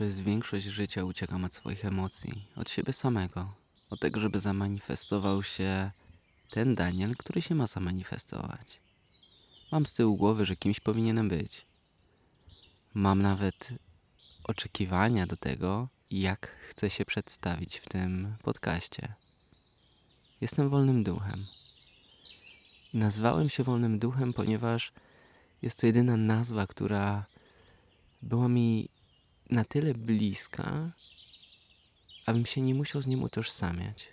Przez większość życia uciekam od swoich emocji, od siebie samego, od tego, żeby zamanifestował się ten Daniel, który się ma zamanifestować. Mam z tyłu głowy, że kimś powinienem być. Mam nawet oczekiwania do tego, jak chcę się przedstawić w tym podcaście. Jestem wolnym duchem. I nazwałem się wolnym duchem, ponieważ jest to jedyna nazwa, która była mi na tyle bliska, abym się nie musiał z nim utożsamiać.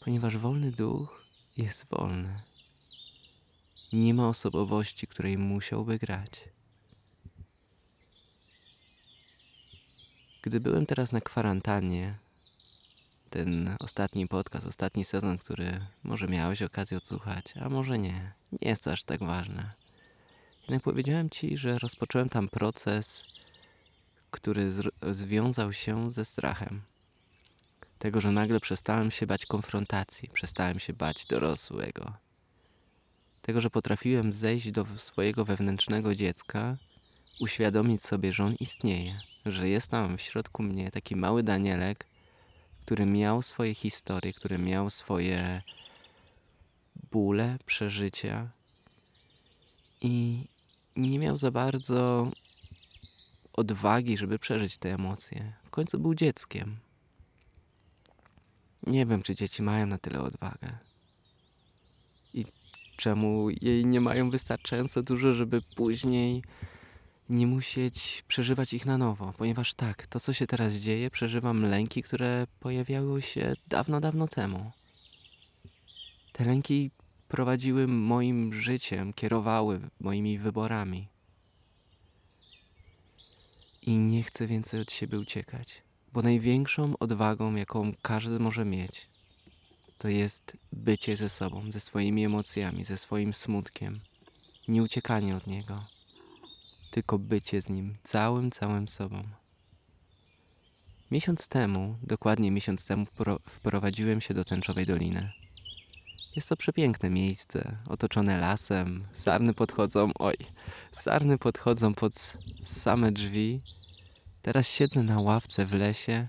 Ponieważ wolny duch jest wolny. Nie ma osobowości, której musiałby grać. Gdy byłem teraz na kwarantannie, ten ostatni podcast, ostatni sezon, który może miałeś okazję odsłuchać, a może nie, nie jest to aż tak ważne. Jednak powiedziałem ci, że rozpocząłem tam proces który związał się ze strachem. Tego, że nagle przestałem się bać konfrontacji, przestałem się bać dorosłego. Tego, że potrafiłem zejść do swojego wewnętrznego dziecka, uświadomić sobie, że on istnieje, że jest tam w środku mnie taki mały Danielek, który miał swoje historie, który miał swoje bóle, przeżycia i nie miał za bardzo odwagi, żeby przeżyć te emocje. W końcu był dzieckiem. Nie wiem, czy dzieci mają na tyle odwagę. I czemu jej nie mają wystarczająco dużo, żeby później nie musieć przeżywać ich na nowo. Ponieważ tak, to co się teraz dzieje, przeżywam lęki, które pojawiały się dawno, dawno temu. Te lęki prowadziły moim życiem, kierowały moimi wyborami i nie chcę więcej od siebie uciekać. Bo największą odwagą, jaką każdy może mieć, to jest bycie ze sobą, ze swoimi emocjami, ze swoim smutkiem. Nie uciekanie od niego, tylko bycie z nim, całym, całym sobą. Miesiąc temu, dokładnie miesiąc temu, wprowadziłem się do Tęczowej Doliny. Jest to przepiękne miejsce, otoczone lasem. Sarny podchodzą, oj, sarny podchodzą pod same drzwi Teraz siedzę na ławce w lesie.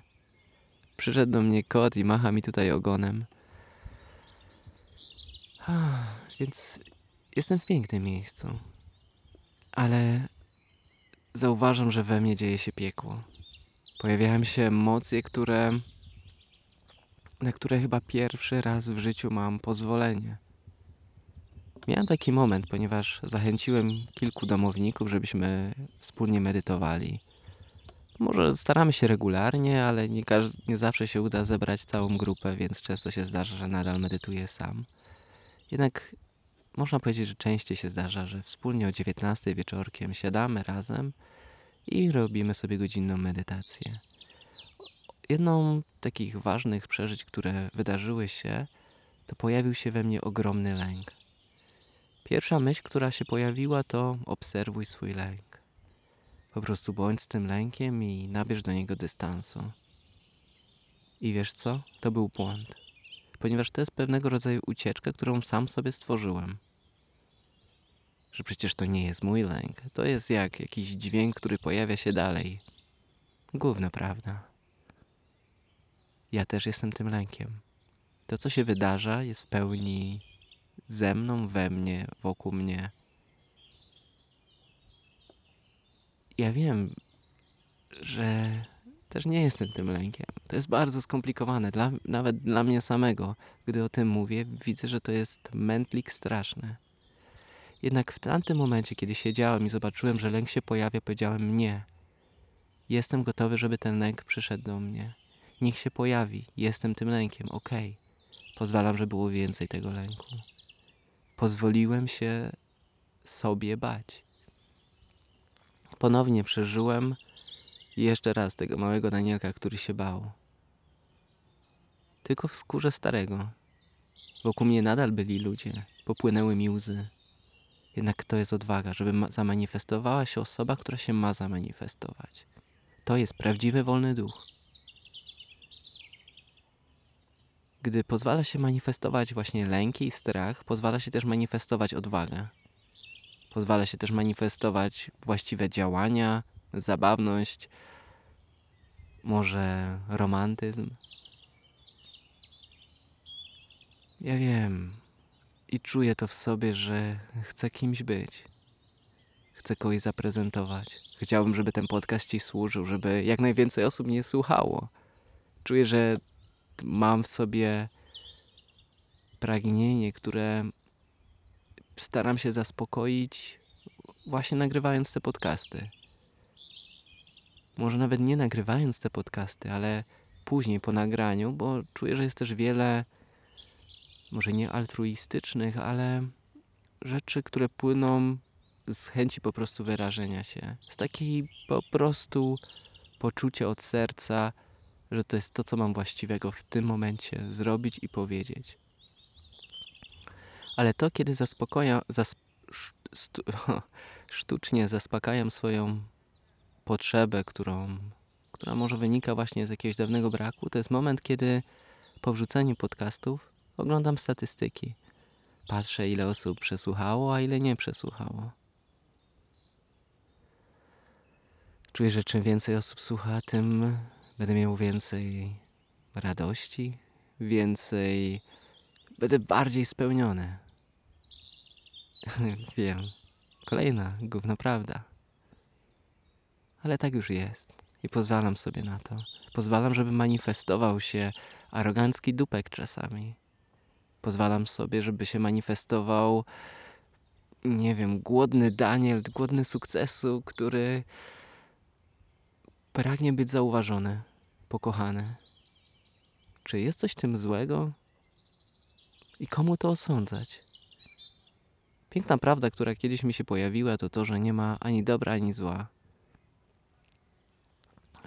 Przyszedł do mnie kot i macha mi tutaj ogonem. Więc jestem w pięknym miejscu. Ale zauważam, że we mnie dzieje się piekło. Pojawiają się emocje, które na które chyba pierwszy raz w życiu mam pozwolenie. Miałem taki moment, ponieważ zachęciłem kilku domowników, żebyśmy wspólnie medytowali. Może staramy się regularnie, ale nie, nie zawsze się uda zebrać całą grupę, więc często się zdarza, że nadal medytuję sam. Jednak można powiedzieć, że częściej się zdarza, że wspólnie o 19 wieczorkiem siadamy razem i robimy sobie godzinną medytację. Jedną z takich ważnych przeżyć, które wydarzyły się, to pojawił się we mnie ogromny lęk. Pierwsza myśl, która się pojawiła, to obserwuj swój lęk. Po prostu bądź z tym lękiem i nabierz do niego dystansu. I wiesz co? To był błąd. Ponieważ to jest pewnego rodzaju ucieczka, którą sam sobie stworzyłem. Że przecież to nie jest mój lęk. To jest jak jakiś dźwięk, który pojawia się dalej. Główna prawda. Ja też jestem tym lękiem. To, co się wydarza, jest w pełni ze mną, we mnie, wokół mnie. Ja wiem, że też nie jestem tym lękiem. To jest bardzo skomplikowane, dla, nawet dla mnie samego. Gdy o tym mówię, widzę, że to jest mętlik straszny. Jednak w tamtym momencie, kiedy siedziałem i zobaczyłem, że lęk się pojawia, powiedziałem nie. Jestem gotowy, żeby ten lęk przyszedł do mnie. Niech się pojawi. Jestem tym lękiem. Okej. Okay. Pozwalam, żeby było więcej tego lęku. Pozwoliłem się sobie bać ponownie przeżyłem jeszcze raz tego małego Danielka, który się bał. Tylko w skórze starego. Wokół mnie nadal byli ludzie, popłynęły mi łzy. Jednak to jest odwaga, żeby zamanifestowała się osoba, która się ma zamanifestować. To jest prawdziwy wolny duch. Gdy pozwala się manifestować właśnie lęki i strach, pozwala się też manifestować odwagę. Pozwala się też manifestować właściwe działania, zabawność, może romantyzm. Ja wiem i czuję to w sobie, że chcę kimś być. Chcę kogoś zaprezentować. Chciałbym, żeby ten podcast ci służył, żeby jak najwięcej osób mnie słuchało. Czuję, że mam w sobie pragnienie, które staram się zaspokoić właśnie nagrywając te podcasty. Może nawet nie nagrywając te podcasty, ale później po nagraniu, bo czuję, że jest też wiele, może nie altruistycznych, ale rzeczy, które płyną z chęci po prostu wyrażenia się, z takiej po prostu poczucia od serca, że to jest to, co mam właściwego w tym momencie zrobić i powiedzieć. Ale to, kiedy zaspokoja, sztucznie zaspokajam swoją potrzebę, którą, która może wynika właśnie z jakiegoś dawnego braku, to jest moment, kiedy po wrzuceniu podcastów oglądam statystyki. Patrzę, ile osób przesłuchało, a ile nie przesłuchało. Czuję, że czym więcej osób słucha, tym będę miał więcej radości, więcej. Będę bardziej spełniony. Wiem. Kolejna gówno prawda. Ale tak już jest. I pozwalam sobie na to. Pozwalam, żeby manifestował się arogancki dupek czasami. Pozwalam sobie, żeby się manifestował, nie wiem, głodny Daniel, głodny sukcesu, który pragnie być zauważony, pokochany. Czy jest coś tym złego? I komu to osądzać? Piękna prawda, która kiedyś mi się pojawiła, to to, że nie ma ani dobra, ani zła.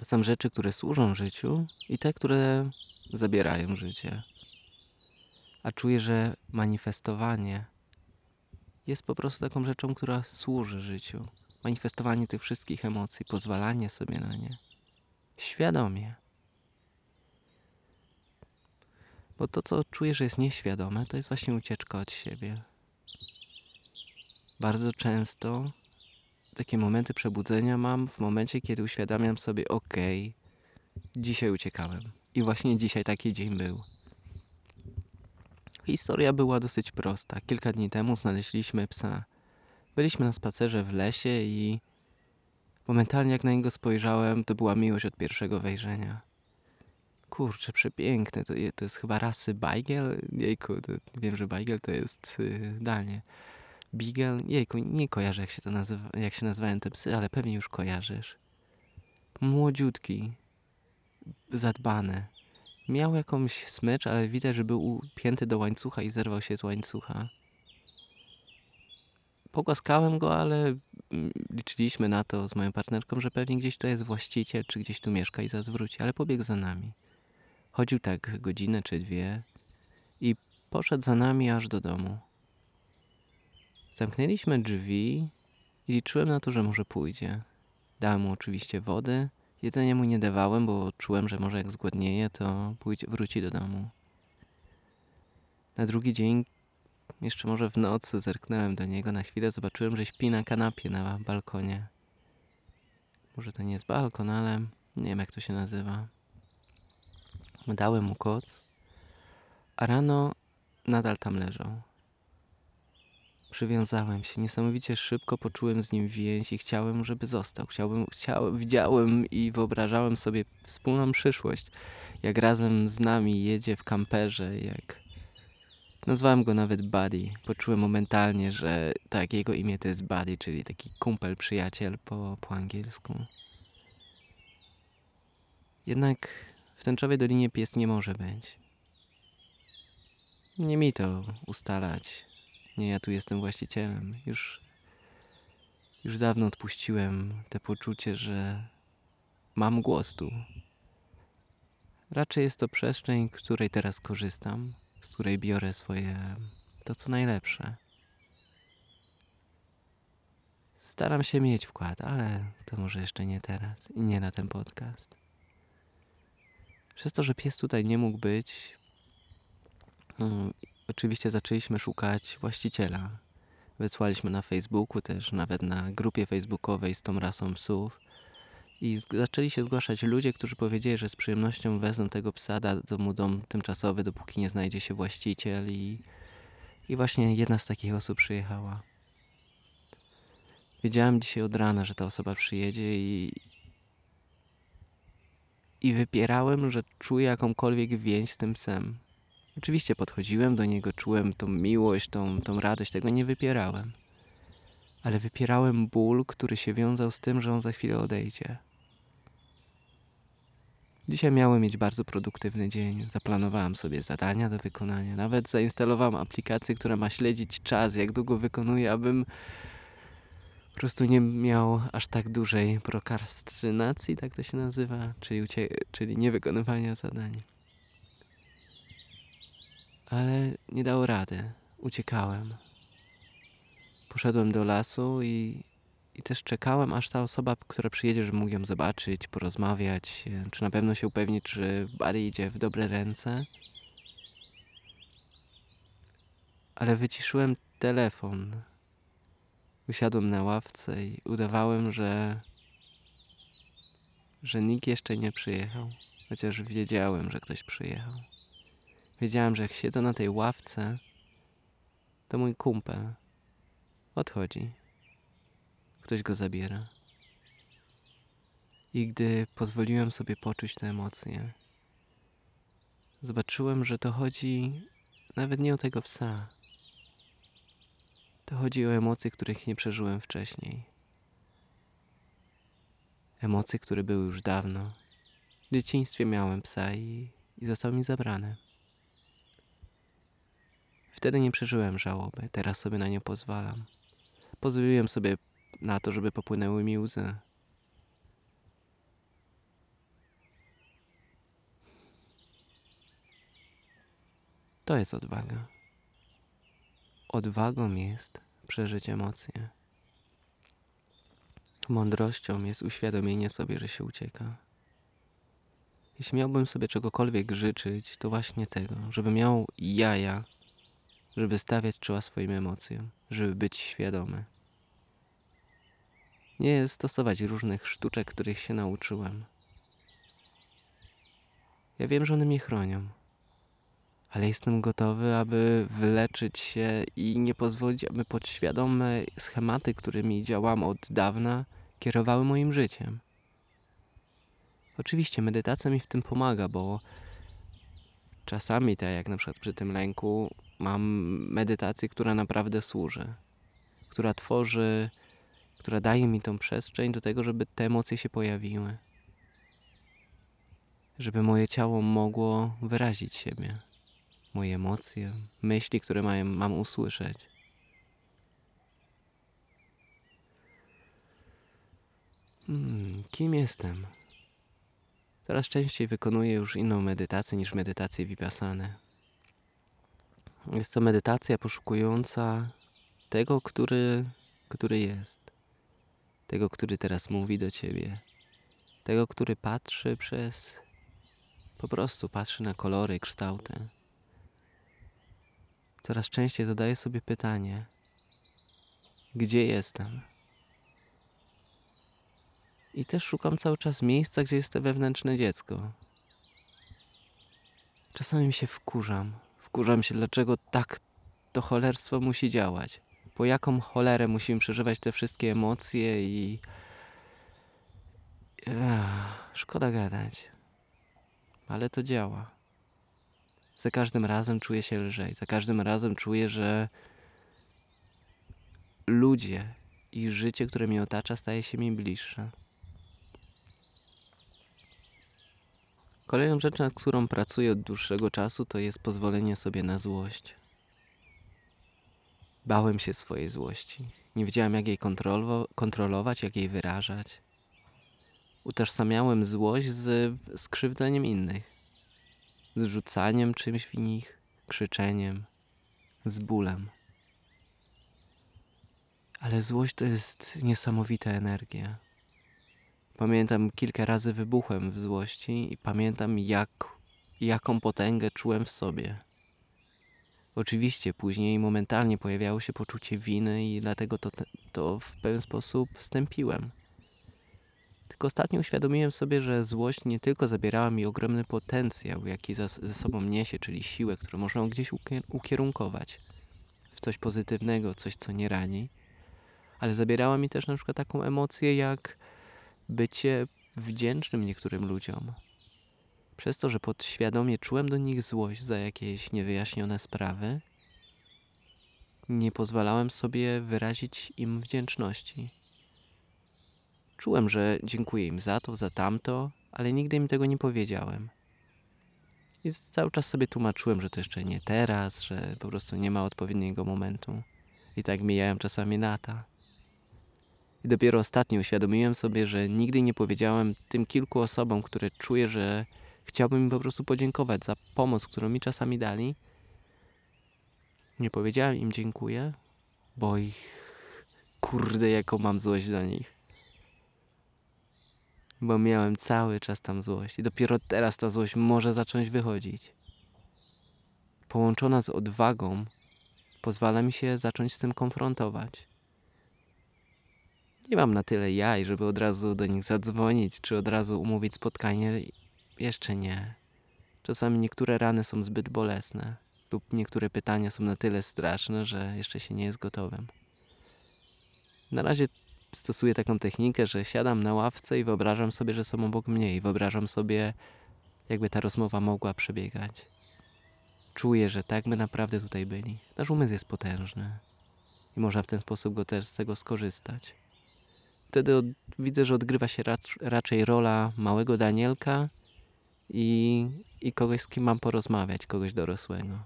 Są rzeczy, które służą życiu i te, które zabierają życie. A czuję, że manifestowanie jest po prostu taką rzeczą, która służy życiu. Manifestowanie tych wszystkich emocji, pozwalanie sobie na nie. Świadomie. Bo to, co czuję, że jest nieświadome, to jest właśnie ucieczka od siebie. Bardzo często takie momenty przebudzenia mam w momencie, kiedy uświadamiam sobie, ok, dzisiaj uciekałem. I właśnie dzisiaj taki dzień był. Historia była dosyć prosta. Kilka dni temu znaleźliśmy psa. Byliśmy na spacerze w lesie i momentalnie jak na niego spojrzałem, to była miłość od pierwszego wejrzenia. Kurczę, przepiękne. To, to jest chyba rasy Beagle. Jejku, to, wiem, że Beagle to jest yy, danie. Beagle, jejku, nie kojarzę jak się to nazywa, jak się nazywają te psy, ale pewnie już kojarzysz. Młodziutki, zadbany. Miał jakąś smycz, ale widać, że był upięty do łańcucha i zerwał się z łańcucha. Pogłaskałem go, ale mm, liczyliśmy na to z moją partnerką, że pewnie gdzieś to jest właściciel, czy gdzieś tu mieszka i zazwróci, ale pobiegł za nami. Chodził tak godzinę czy dwie i poszedł za nami aż do domu. Zamknęliśmy drzwi i liczyłem na to, że może pójdzie. Dałem mu oczywiście wody. Jedzenia mu nie dawałem, bo czułem, że może jak zgłodnieje, to pójdzie, wróci do domu. Na drugi dzień, jeszcze może w nocy, zerknąłem do niego na chwilę, zobaczyłem, że śpi na kanapie na balkonie. Może to nie jest balkon, ale nie wiem jak to się nazywa. Dałem mu koc, a rano nadal tam leżał. Przywiązałem się niesamowicie szybko, poczułem z nim więź i chciałem, żeby został. Chciałbym, chciałem, widziałem i wyobrażałem sobie wspólną przyszłość, jak razem z nami jedzie w kamperze, jak nazwałem go nawet Buddy. Poczułem momentalnie, że tak, jego imię to jest Buddy, czyli taki kumpel, przyjaciel po, po angielsku. Jednak w tęczowej dolinie pies nie może być. Nie mi to ustalać nie, ja tu jestem właścicielem. Już, już dawno odpuściłem te poczucie, że mam głos tu. Raczej jest to przestrzeń, której teraz korzystam, z której biorę swoje to, co najlepsze. Staram się mieć wkład, ale to może jeszcze nie teraz i nie na ten podcast. Przez to, że pies tutaj nie mógł być, mm, oczywiście zaczęliśmy szukać właściciela. Wysłaliśmy na Facebooku też, nawet na grupie facebookowej z tą rasą psów. I zaczęli się zgłaszać ludzie, którzy powiedzieli, że z przyjemnością wezmą tego psa, dadzą mu dom tymczasowy, dopóki nie znajdzie się właściciel. I, I właśnie jedna z takich osób przyjechała. Wiedziałem dzisiaj od rana, że ta osoba przyjedzie i, i wypierałem, że czuję jakąkolwiek więź z tym psem. Oczywiście podchodziłem do niego, czułem tą miłość, tą, tą radość, tego nie wypierałem. Ale wypierałem ból, który się wiązał z tym, że on za chwilę odejdzie. Dzisiaj miałem mieć bardzo produktywny dzień. Zaplanowałem sobie zadania do wykonania. Nawet zainstalowałem aplikację, która ma śledzić czas, jak długo wykonuję, abym po prostu nie miał aż tak dużej prokrastynacji, tak to się nazywa, czyli, czyli niewykonywania zadań. Ale nie dało rady. Uciekałem. Poszedłem do lasu i, i też czekałem, aż ta osoba, która przyjedzie, żeby mógł ją zobaczyć, porozmawiać, e, czy na pewno się upewnić, czy Barry idzie w dobre ręce. Ale wyciszyłem telefon. Usiadłem na ławce i udawałem, że, że nikt jeszcze nie przyjechał, chociaż wiedziałem, że ktoś przyjechał. Wiedziałem, że jak siedzę na tej ławce, to mój kumpel odchodzi. Ktoś go zabiera. I gdy pozwoliłem sobie poczuć te emocje, zobaczyłem, że to chodzi nawet nie o tego psa. To chodzi o emocje, których nie przeżyłem wcześniej. Emocje, które były już dawno. W dzieciństwie miałem psa i, i został mi zabrany. Wtedy nie przeżyłem żałoby, teraz sobie na nią pozwalam. Pozwoliłem sobie na to, żeby popłynęły mi łzy. To jest odwaga. Odwagą jest przeżyć emocje. Mądrością jest uświadomienie sobie, że się ucieka. Jeśli miałbym sobie czegokolwiek życzyć, to właśnie tego, żeby miał jaja, żeby stawiać czoła swoim emocjom, żeby być świadomy. Nie stosować różnych sztuczek, których się nauczyłem. Ja wiem, że one mnie chronią, ale jestem gotowy, aby wyleczyć się i nie pozwolić, aby podświadome schematy, którymi działam od dawna, kierowały moim życiem. Oczywiście medytacja mi w tym pomaga, bo czasami, tak jak na przykład przy tym lęku, mam medytację, która naprawdę służy, która tworzy, która daje mi tą przestrzeń do tego, żeby te emocje się pojawiły, żeby moje ciało mogło wyrazić siebie, moje emocje, myśli, które mają, mam usłyszeć. Hmm, kim jestem? Coraz częściej wykonuję już inną medytację niż medytację vipassane. Jest to medytacja poszukująca tego, który, który jest. Tego, który teraz mówi do ciebie. Tego, który patrzy przez. Po prostu patrzy na kolory, kształty. Coraz częściej zadaję sobie pytanie: gdzie jestem? I też szukam cały czas miejsca, gdzie jest to wewnętrzne dziecko. Czasami się wkurzam. Wkurzam się, dlaczego tak to cholerstwo musi działać. Po jaką cholerę musimy przeżywać te wszystkie emocje i. Ech, szkoda gadać. Ale to działa. Za każdym razem czuję się lżej. Za każdym razem czuję, że ludzie i życie, które mnie otacza, staje się mi bliższe. Kolejną rzeczą, nad którą pracuję od dłuższego czasu, to jest pozwolenie sobie na złość. Bałem się swojej złości. Nie wiedziałem, jak jej kontrolo- kontrolować, jak jej wyrażać. Utożsamiałem złość z skrzywdzeniem innych, z rzucaniem czymś w nich, krzyczeniem, z bólem. Ale złość to jest niesamowita energia. Pamiętam, kilka razy wybuchłem w złości i pamiętam, jak, jaką potęgę czułem w sobie. Oczywiście później momentalnie pojawiało się poczucie winy i dlatego to, to w pewien sposób stępiłem. Tylko ostatnio uświadomiłem sobie, że złość nie tylko zabierała mi ogromny potencjał, jaki za, ze sobą niesie, czyli siłę, którą można gdzieś ukier- ukierunkować w coś pozytywnego, coś, co nie rani, ale zabierała mi też na przykład taką emocję jak bycie wdzięcznym niektórym ludziom. Przez to, że podświadomie czułem do nich złość za jakieś niewyjaśnione sprawy, nie pozwalałem sobie wyrazić im wdzięczności. Czułem, że dziękuję im za to, za tamto, ale nigdy im tego nie powiedziałem. I cały czas sobie tłumaczyłem, że to jeszcze nie teraz, że po prostu nie ma odpowiedniego momentu. I tak mijają czasami lata. I dopiero ostatnio uświadomiłem sobie, że nigdy nie powiedziałem tym kilku osobom, które czuję, że chciałbym im po prostu podziękować za pomoc, którą mi czasami dali. Nie powiedziałem im dziękuję, bo ich kurde, jaką mam złość do nich. Bo miałem cały czas tam złość i dopiero teraz ta złość może zacząć wychodzić. Połączona z odwagą, pozwala mi się zacząć z tym konfrontować. Nie mam na tyle jaj, żeby od razu do nich zadzwonić, czy od razu umówić spotkanie. Jeszcze nie. Czasami niektóre rany są zbyt bolesne, lub niektóre pytania są na tyle straszne, że jeszcze się nie jest gotowym. Na razie stosuję taką technikę, że siadam na ławce i wyobrażam sobie, że są obok mnie i wyobrażam sobie, jakby ta rozmowa mogła przebiegać. Czuję, że tak by naprawdę tutaj byli. Nasz umysł jest potężny i można w ten sposób go też z tego skorzystać. Wtedy od, widzę, że odgrywa się rac, raczej rola małego Danielka i, i kogoś, z kim mam porozmawiać, kogoś dorosłego.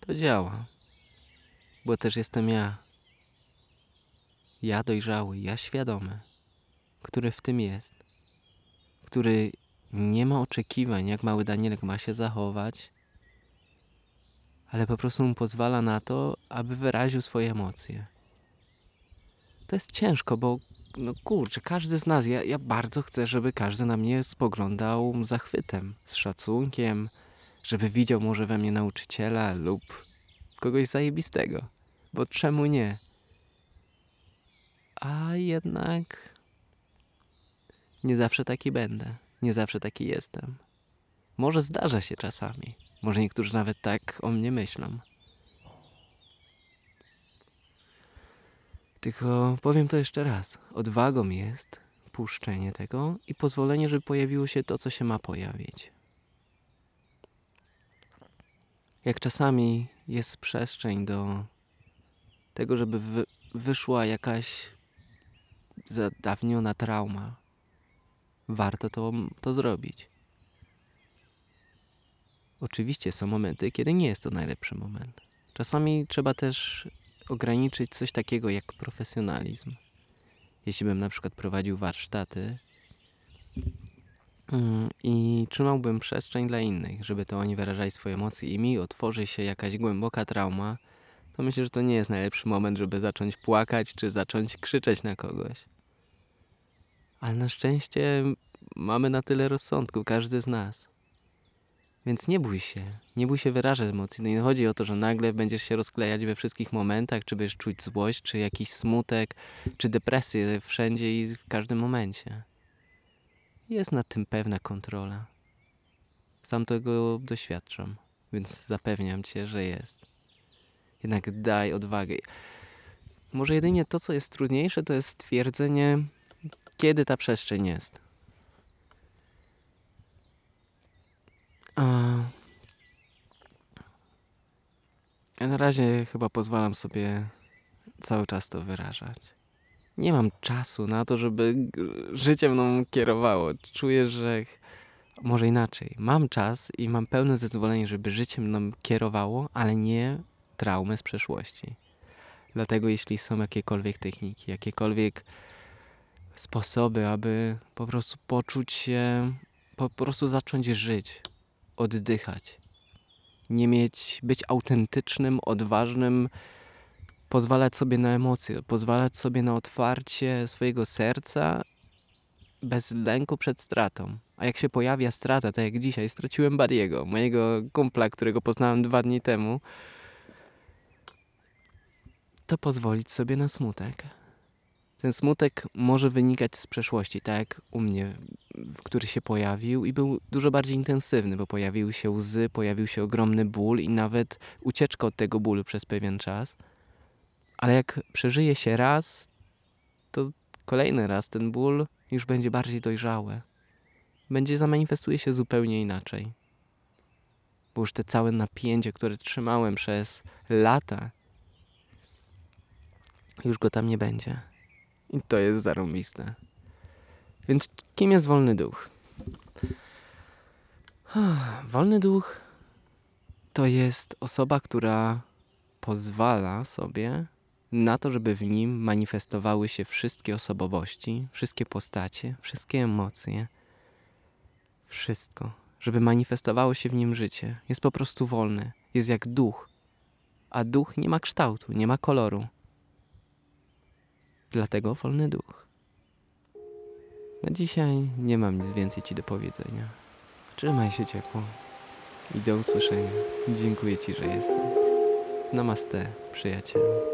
To działa, bo też jestem ja. Ja dojrzały, ja świadomy, który w tym jest, który nie ma oczekiwań, jak mały Danielek ma się zachować, ale po prostu mu pozwala na to, aby wyraził swoje emocje. To jest ciężko, bo no kurczę, każdy z nas, ja, ja bardzo chcę, żeby każdy na mnie spoglądał zachwytem, z szacunkiem, żeby widział może we mnie nauczyciela lub kogoś zajebistego. Bo czemu nie? A jednak nie zawsze taki będę. Nie zawsze taki jestem. Może zdarza się czasami. Może niektórzy nawet tak o mnie myślą. Tylko powiem to jeszcze raz. Odwagą jest puszczenie tego i pozwolenie, żeby pojawiło się to, co się ma pojawić. Jak czasami jest przestrzeń do tego, żeby wy wyszła jakaś zadawniona trauma, warto to, to zrobić. Oczywiście są momenty, kiedy nie jest to najlepszy moment. Czasami trzeba też ograniczyć coś takiego jak profesjonalizm. Jeśli bym na przykład prowadził warsztaty mm, i trzymałbym przestrzeń dla innych, żeby to oni wyrażali swoje emocje i mi otworzy się jakaś głęboka trauma, to myślę, że to nie jest najlepszy moment, żeby zacząć płakać czy zacząć krzyczeć na kogoś. Ale na szczęście mamy na tyle rozsądku, każdy z nas. Więc nie bój się, nie bój się wyrażać emocji. No nie chodzi o to, że nagle będziesz się rozklejać we wszystkich momentach, czy będziesz czuć złość, czy jakiś smutek, czy depresję wszędzie i w każdym momencie. Jest nad tym pewna kontrola. Sam tego doświadczam, więc zapewniam cię, że jest. Jednak daj odwagę. Może jedynie to, co jest trudniejsze, to jest stwierdzenie, kiedy ta przestrzeń jest. A... Na razie chyba pozwalam sobie cały czas to wyrażać. Nie mam czasu na to, żeby życie mną kierowało. Czuję, że może inaczej. Mam czas i mam pełne zezwolenie, żeby życie mną kierowało, ale nie traumy z przeszłości. Dlatego jeśli są jakiekolwiek techniki, jakiekolwiek sposoby, aby po prostu poczuć się, po prostu zacząć żyć, oddychać, nie mieć, być autentycznym, odważnym, pozwalać sobie na emocje, pozwalać sobie na otwarcie swojego serca bez lęku przed stratą. A jak się pojawia strata, tak jak dzisiaj, straciłem Badiego, mojego kumpla, którego poznałem dwa dni temu, to pozwolić sobie na smutek. Ten smutek może wynikać z przeszłości, tak jak u mnie, który się pojawił i był dużo bardziej intensywny, bo pojawiły się łzy, pojawił się ogromny ból i nawet ucieczka od tego bólu przez pewien czas. Ale jak przeżyje się raz, to kolejny raz ten ból już będzie bardziej dojrzały. Będzie zamanifestuje się zupełnie inaczej. Bo już te całe napięcie, które trzymałem przez lata, już go tam nie będzie. I to jest zarąbiste. Więc kim jest wolny duch? Wolny duch to jest osoba, która pozwala sobie na to, żeby w nim manifestowały się wszystkie osobowości, wszystkie postacie, wszystkie emocje, wszystko, żeby manifestowało się w nim życie. Jest po prostu wolny, jest jak duch, a duch nie ma kształtu, nie ma koloru. Dlatego wolny duch. Na dzisiaj nie mam nic więcej Ci do powiedzenia. Trzymaj się ciepło i do usłyszenia. Dziękuję Ci, że jesteś. Namaste, przyjacielu.